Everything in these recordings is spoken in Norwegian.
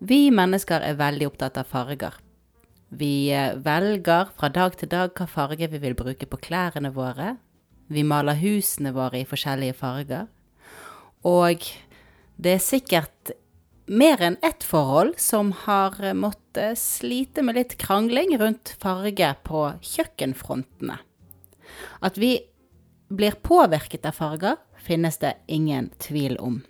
Vi mennesker er veldig opptatt av farger. Vi eh, velger fra dag til dag hva farge vi vil bruke på klærne våre. Vi maler husene våre i forskjellige farger. Og det er sikkert mer enn ett forhold som har måttet slite med litt krangling rundt farge på kjøkkenfrontene. At vi blir påvirket av farger, finnes det ingen tvil om.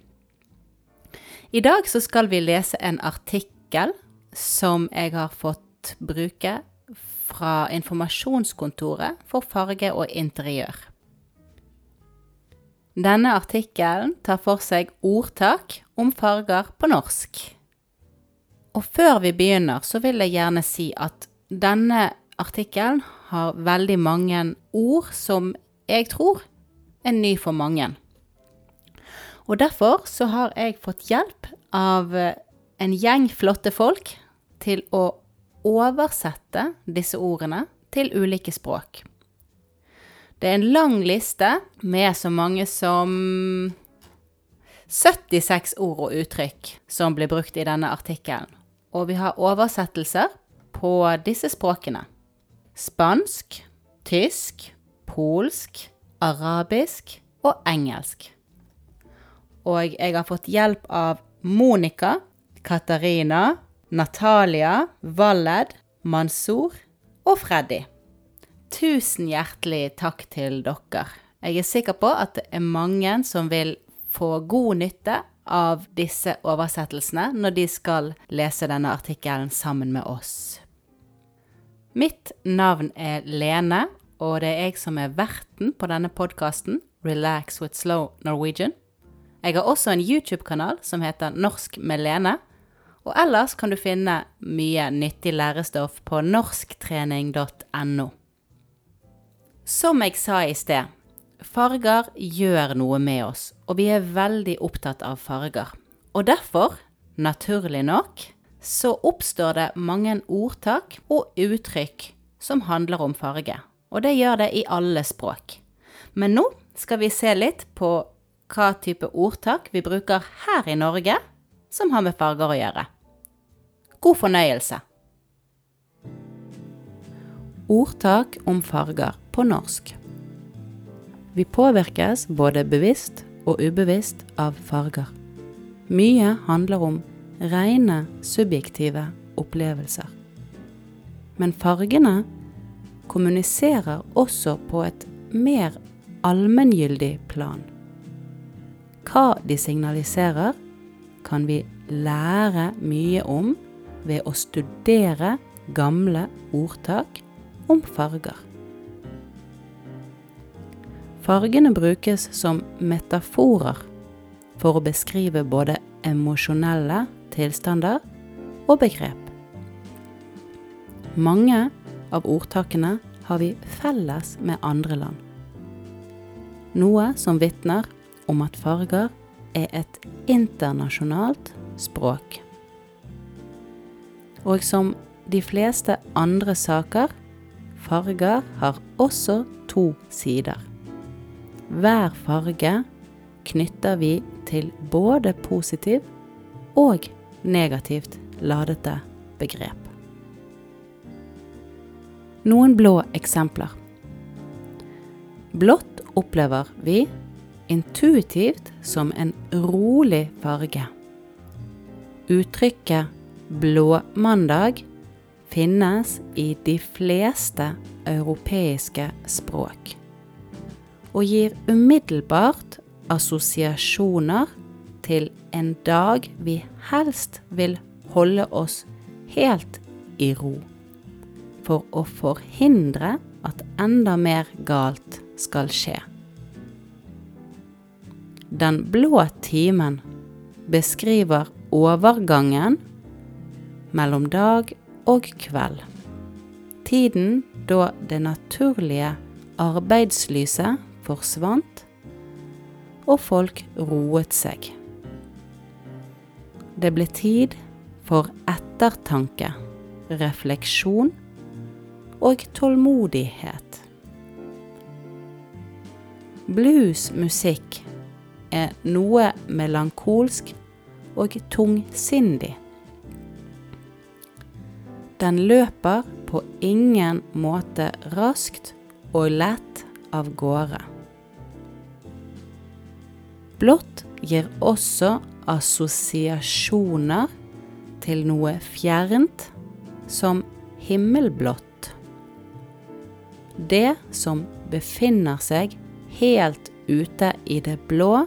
I dag så skal vi lese en artikkel som jeg har fått bruke fra Informasjonskontoret for farge og interiør. Denne artikkelen tar for seg ordtak om farger på norsk. Og før vi begynner, så vil jeg gjerne si at denne artikkelen har veldig mange ord som jeg tror er ny for mange. Og derfor så har jeg fått hjelp av eh, en gjeng flotte folk til å oversette disse ordene til ulike språk. Det er en lang liste med så mange som 76 ord og uttrykk som blir brukt i denne artikkelen. Og vi har oversettelser på disse språkene. Spansk, tysk, polsk, arabisk og engelsk og jeg har fått hjelp av Monica, Katarina, Natalia, Walled, Mansour og Freddy. Tusen hjertelig takk til dere. Jeg er sikker på at det er mange som vil få god nytte av disse oversettelsene når de skal lese denne artikkelen sammen med oss. Mitt navn er Lene, og det er jeg som er verten på denne podkasten, Relax with Slow Norwegian. Jeg har også en YouTube-kanal som heter Norsk med Lene. Og ellers kan du finne mye nyttig lærestoff på norsktrening.no. Som jeg sa i sted, farger gjør noe med oss, og vi er veldig opptatt av farger. Og derfor, naturlig nok, så oppstår det mange ordtak og uttrykk som handler om farge. Og det gjør det i alle språk. Men nå skal vi se litt på hva type ordtak vi bruker her i Norge som har med farger å gjøre. God fornøyelse. Ordtak om farger på norsk. Vi påvirkes både bevisst og ubevisst av farger. Mye handler om rene subjektive opplevelser. Men fargene kommuniserer også på et mer allmenngyldig plan. Hva de signaliserer, kan vi lære mye om ved å studere gamle ordtak om farger. Fargene brukes som metaforer for å beskrive både emosjonelle tilstander og begrep. Mange av ordtakene har vi felles med andre land. Noe som vitner om at farger er et internasjonalt språk. Og som de fleste andre saker, farger har også to sider. Hver farge knytter vi til både positiv og negativt ladete begrep. Noen blå eksempler. Blått opplever vi intuitivt som en rolig farge. Uttrykket blåmandag finnes i de fleste europeiske språk og gir umiddelbart assosiasjoner til en dag vi helst vil holde oss helt i ro, for å forhindre at enda mer galt skal skje. Den blå timen beskriver overgangen mellom dag og kveld. Tiden da det naturlige arbeidslyset forsvant og folk roet seg. Det ble tid for ettertanke, refleksjon og tålmodighet. Bluesmusikk er noe melankolsk og tungsindig. Den løper på ingen måte raskt og lett av gårde. Blått gir også assosiasjoner til noe fjernt, som himmelblått. Det som befinner seg helt ute i det blå,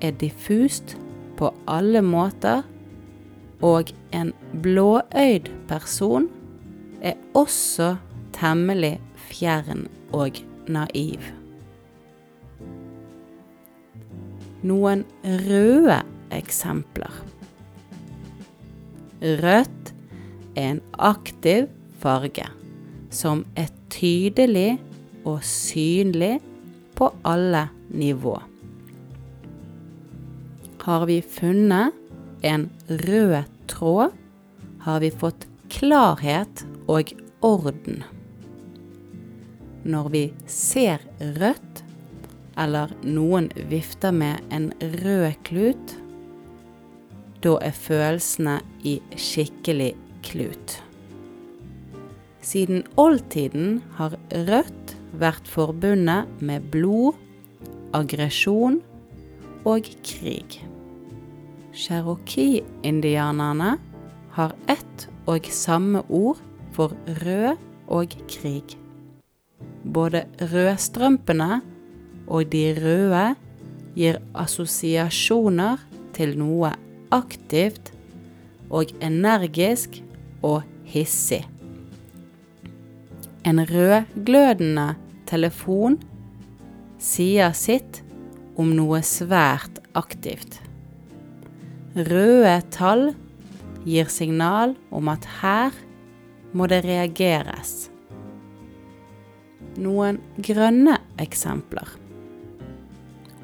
er diffust på alle måter, og en blåøyd person er også temmelig fjern og naiv. Noen røde eksempler. Rødt er en aktiv farge som er tydelig og synlig på alle nivå. Har vi funnet en rød tråd, har vi fått klarhet og orden. Når vi ser rødt, eller noen vifter med en rød klut, da er følelsene i skikkelig klut. Siden oldtiden har rødt vært forbundet med blod, aggresjon og krig. Cherokee-indianerne har ett og samme ord for rød og krig. Både rødstrømpene og de røde gir assosiasjoner til noe aktivt og energisk og hissig. En rødglødende telefon sier sitt om noe svært aktivt. Røde tall gir signal om at her må det reageres. Noen grønne eksempler.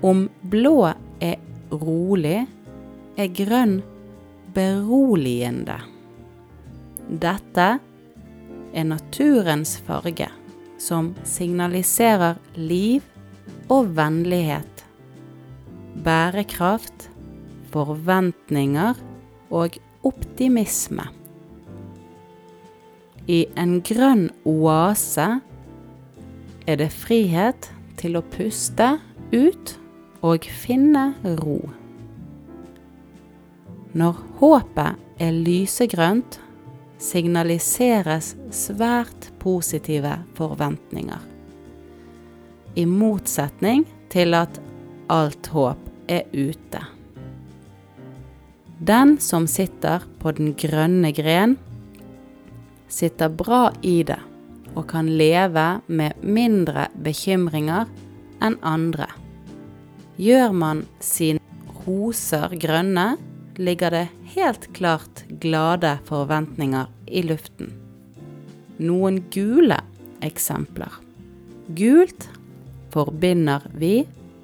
Om blå er rolig, er grønn beroligende. Dette er naturens farge, som signaliserer liv og vennlighet, bærekraft, forventninger og optimisme. I en grønn oase er det frihet til å puste ut og finne ro. Når håpet er lysegrønt, signaliseres svært positive forventninger. I motsetning til at alt håp er ute. Den som sitter på den grønne gren, sitter bra i det og kan leve med mindre bekymringer enn andre. Gjør man sine roser grønne, ligger det helt klart glade forventninger i luften. Noen gule eksempler. Gult forbinder vi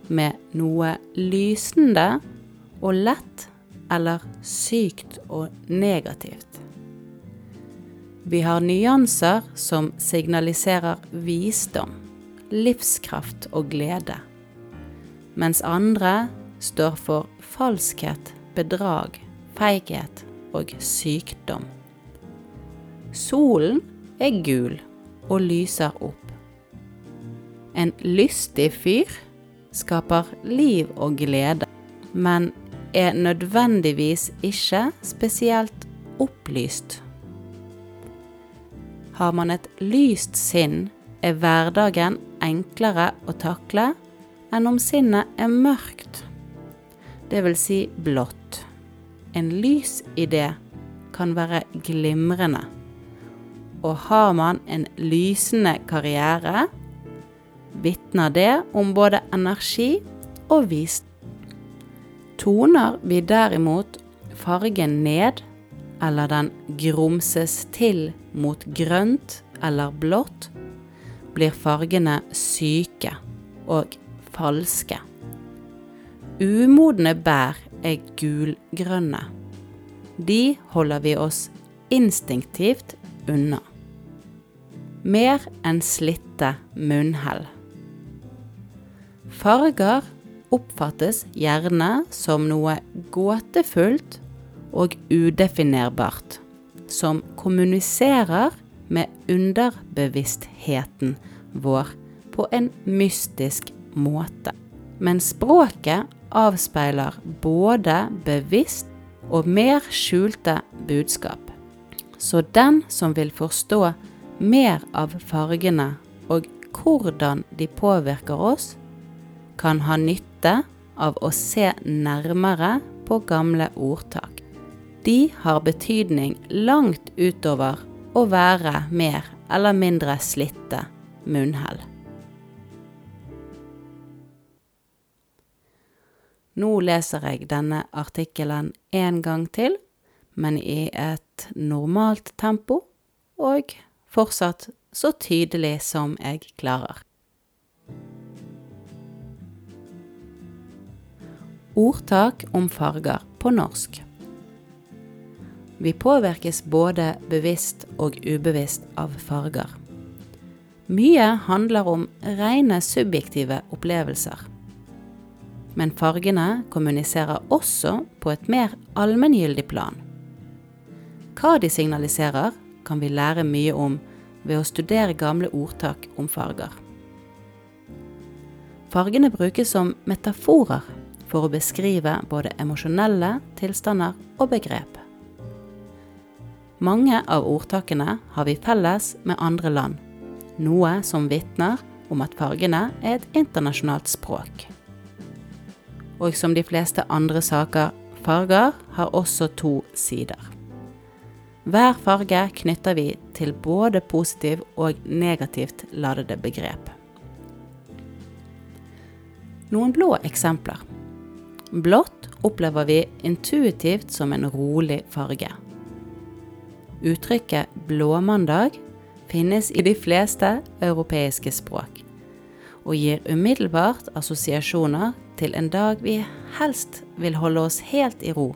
med noe lysende og lett eller sykt og negativt. Vi har nyanser som signaliserer visdom, livskraft og glede, mens andre står for falskhet bedrag, feighet og sykdom. Solen er gul og lyser opp. En lystig fyr skaper liv og glede, men er nødvendigvis ikke spesielt opplyst. Har man et lyst sinn, er hverdagen enklere å takle enn om sinnet er mørkt, det vil si blått. En lys idé kan være glimrende, og har man en lysende karriere, vitner det om både energi og visdom. Toner vi derimot fargen ned, eller den grumses til mot grønt eller blått, blir fargene syke og falske. Umodne bær er gulgrønne. De holder vi oss instinktivt unna. Mer enn slitte munnhell. Farger oppfattes gjerne som noe gåtefullt og udefinerbart, som kommuniserer med underbevisstheten vår på en mystisk måte. Men språket avspeiler både bevisst og mer skjulte budskap. Så den som vil forstå mer av fargene og hvordan de påvirker oss, kan ha nytte av å se nærmere på gamle ordtak. De har betydning langt utover å være mer eller mindre slitte munnhell. Nå leser jeg denne artikkelen en gang til, men i et normalt tempo, og fortsatt så tydelig som jeg klarer. Ordtak om farger på norsk. Vi påvirkes både bevisst og ubevisst av farger. Mye handler om rene subjektive opplevelser men fargene kommuniserer også på et mer allmenngyldig plan. Hva de signaliserer, kan vi lære mye om ved å studere gamle ordtak om farger. Fargene brukes som metaforer for å beskrive både emosjonelle tilstander og begrep. Mange av ordtakene har vi felles med andre land, noe som vitner om at fargene er et internasjonalt språk og som de fleste andre saker, farger har også to sider. Hver farge knytter vi til både positiv og negativt ladede begrep. Noen blå eksempler. Blått opplever vi intuitivt som en rolig farge. Uttrykket blåmandag finnes i de fleste europeiske språk og gir umiddelbart assosiasjoner til en dag vi helst vil holde oss helt i ro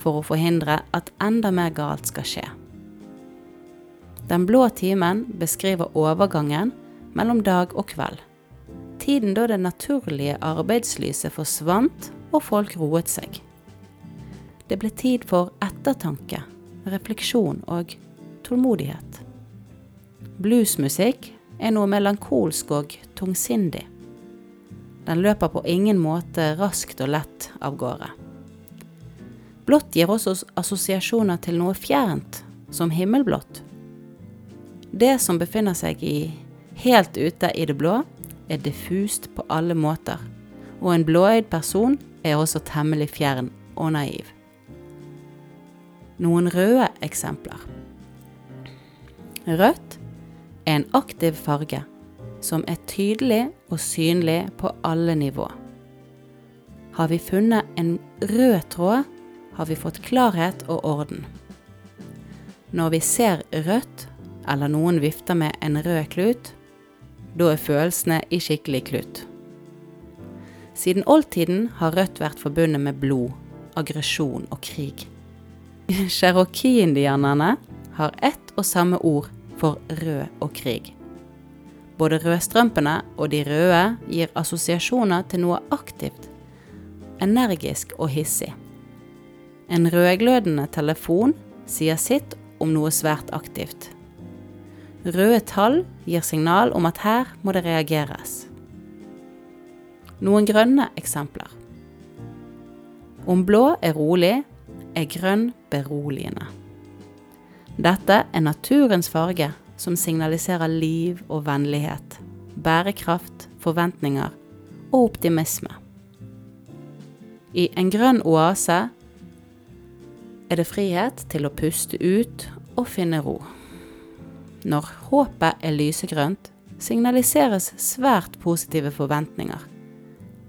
for å forhindre at enda mer galt skal skje. Den blå timen beskriver overgangen mellom dag og kveld. Tiden da det naturlige arbeidslyset forsvant og folk roet seg. Det ble tid for ettertanke, refleksjon og tålmodighet. Bluesmusikk er noe melankolsk og tungsindig. Den løper på ingen måte raskt og lett av gårde. Blått gir også assosiasjoner til noe fjernt, som himmelblått. Det som befinner seg i helt ute i det blå, er diffust på alle måter, og en blåøyd person er også temmelig fjern og naiv. Noen røde eksempler. Rødt er en aktiv farge som er tydelig og synlig på alle nivå. Har vi funnet en rød tråd, har vi fått klarhet og orden. Når vi ser rødt, eller noen vifter med en rød klut, da er følelsene i skikkelig klutt. Siden oldtiden har rødt vært forbundet med blod, aggresjon og krig. Cherokee-indianerne har ett og samme ord for rød og krig. Både rødstrømpene og de røde gir assosiasjoner til noe aktivt, energisk og hissig. En rødglødende telefon sier sitt om noe svært aktivt. Røde tall gir signal om at her må det reageres. Noen grønne eksempler. Om blå er rolig, er grønn beroligende. Dette er naturens farge som signaliserer liv og vennlighet, bærekraft, forventninger og optimisme. I en grønn oase er det frihet til å puste ut og finne ro. Når håpet er lysegrønt, signaliseres svært positive forventninger,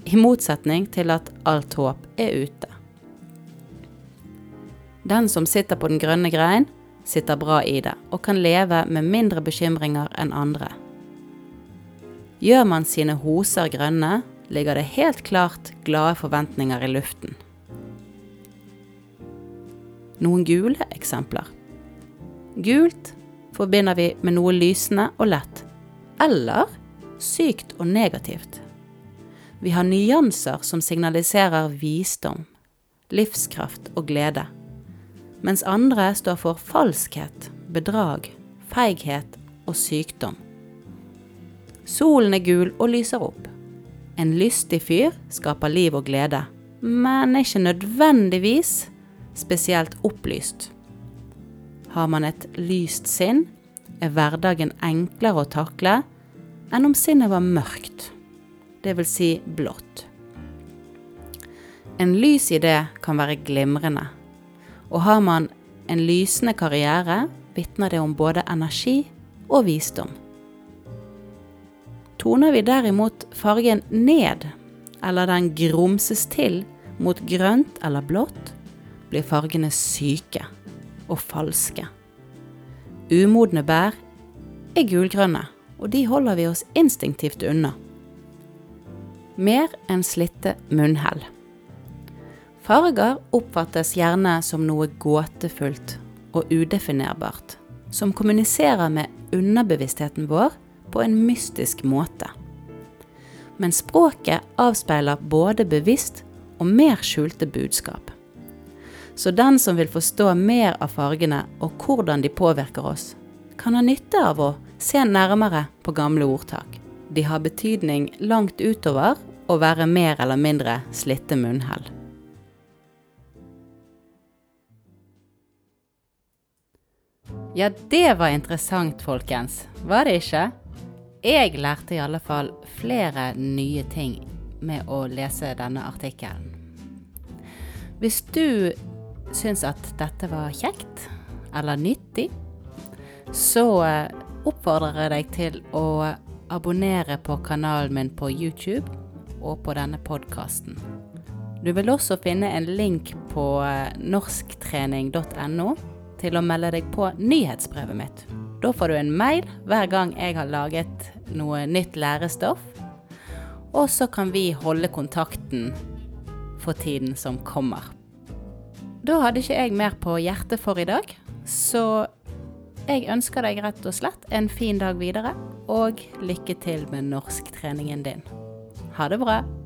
i motsetning til at alt håp er ute. Den som sitter på den grønne grein, sitter bra i det og kan leve med mindre bekymringer enn andre. Gjør man sine hoser grønne, ligger det helt klart glade forventninger i luften. Noen gule eksempler. Gult forbinder vi med noe lysende og lett, eller sykt og negativt. Vi har nyanser som signaliserer visdom, livskraft og glede mens andre står for falskhet, bedrag, feighet og sykdom. Solen er gul og lyser opp. En lystig fyr skaper liv og glede, men ikke nødvendigvis spesielt opplyst. Har man et lyst sinn, er hverdagen enklere å takle enn om sinnet var mørkt, vil si blått. En lys idé kan være glimrende, og har man en lysende karriere, vitner det om både energi og visdom. Toner vi derimot fargen ned, eller den grumses til mot grønt eller blått, blir fargene syke og falske. Umodne bær er gulgrønne, og de holder vi oss instinktivt unna. Mer enn slitte munnhell. Farger oppfattes gjerne som noe gåtefullt og udefinerbart, som kommuniserer med underbevisstheten vår på en mystisk måte. Men språket avspeiler både bevisst og mer skjulte budskap. Så den som vil forstå mer av fargene og hvordan de påvirker oss, kan ha nytte av å se nærmere på gamle ordtak. De har betydning langt utover å være mer eller mindre slitte munnhell. Ja, det var interessant, folkens. Var det ikke? Jeg lærte i alle fall flere nye ting med å lese denne artikkelen. Hvis du syns at dette var kjekt eller nyttig, så eh, oppfordrer jeg deg til å abonnere på kanalen min på YouTube og på denne podkasten. Du vil også finne en link på eh, norsktrening.no til å melde deg på nyhetsbrevet mitt. Da får du en mail hver gang jeg har laget noe nytt lærestoff. Og så kan vi holde kontakten for tiden som kommer. Da hadde ikke jeg mer på hjertet for i dag, så jeg ønsker deg rett og slett en fin dag videre, og lykke til med norsktreningen din. Ha det bra.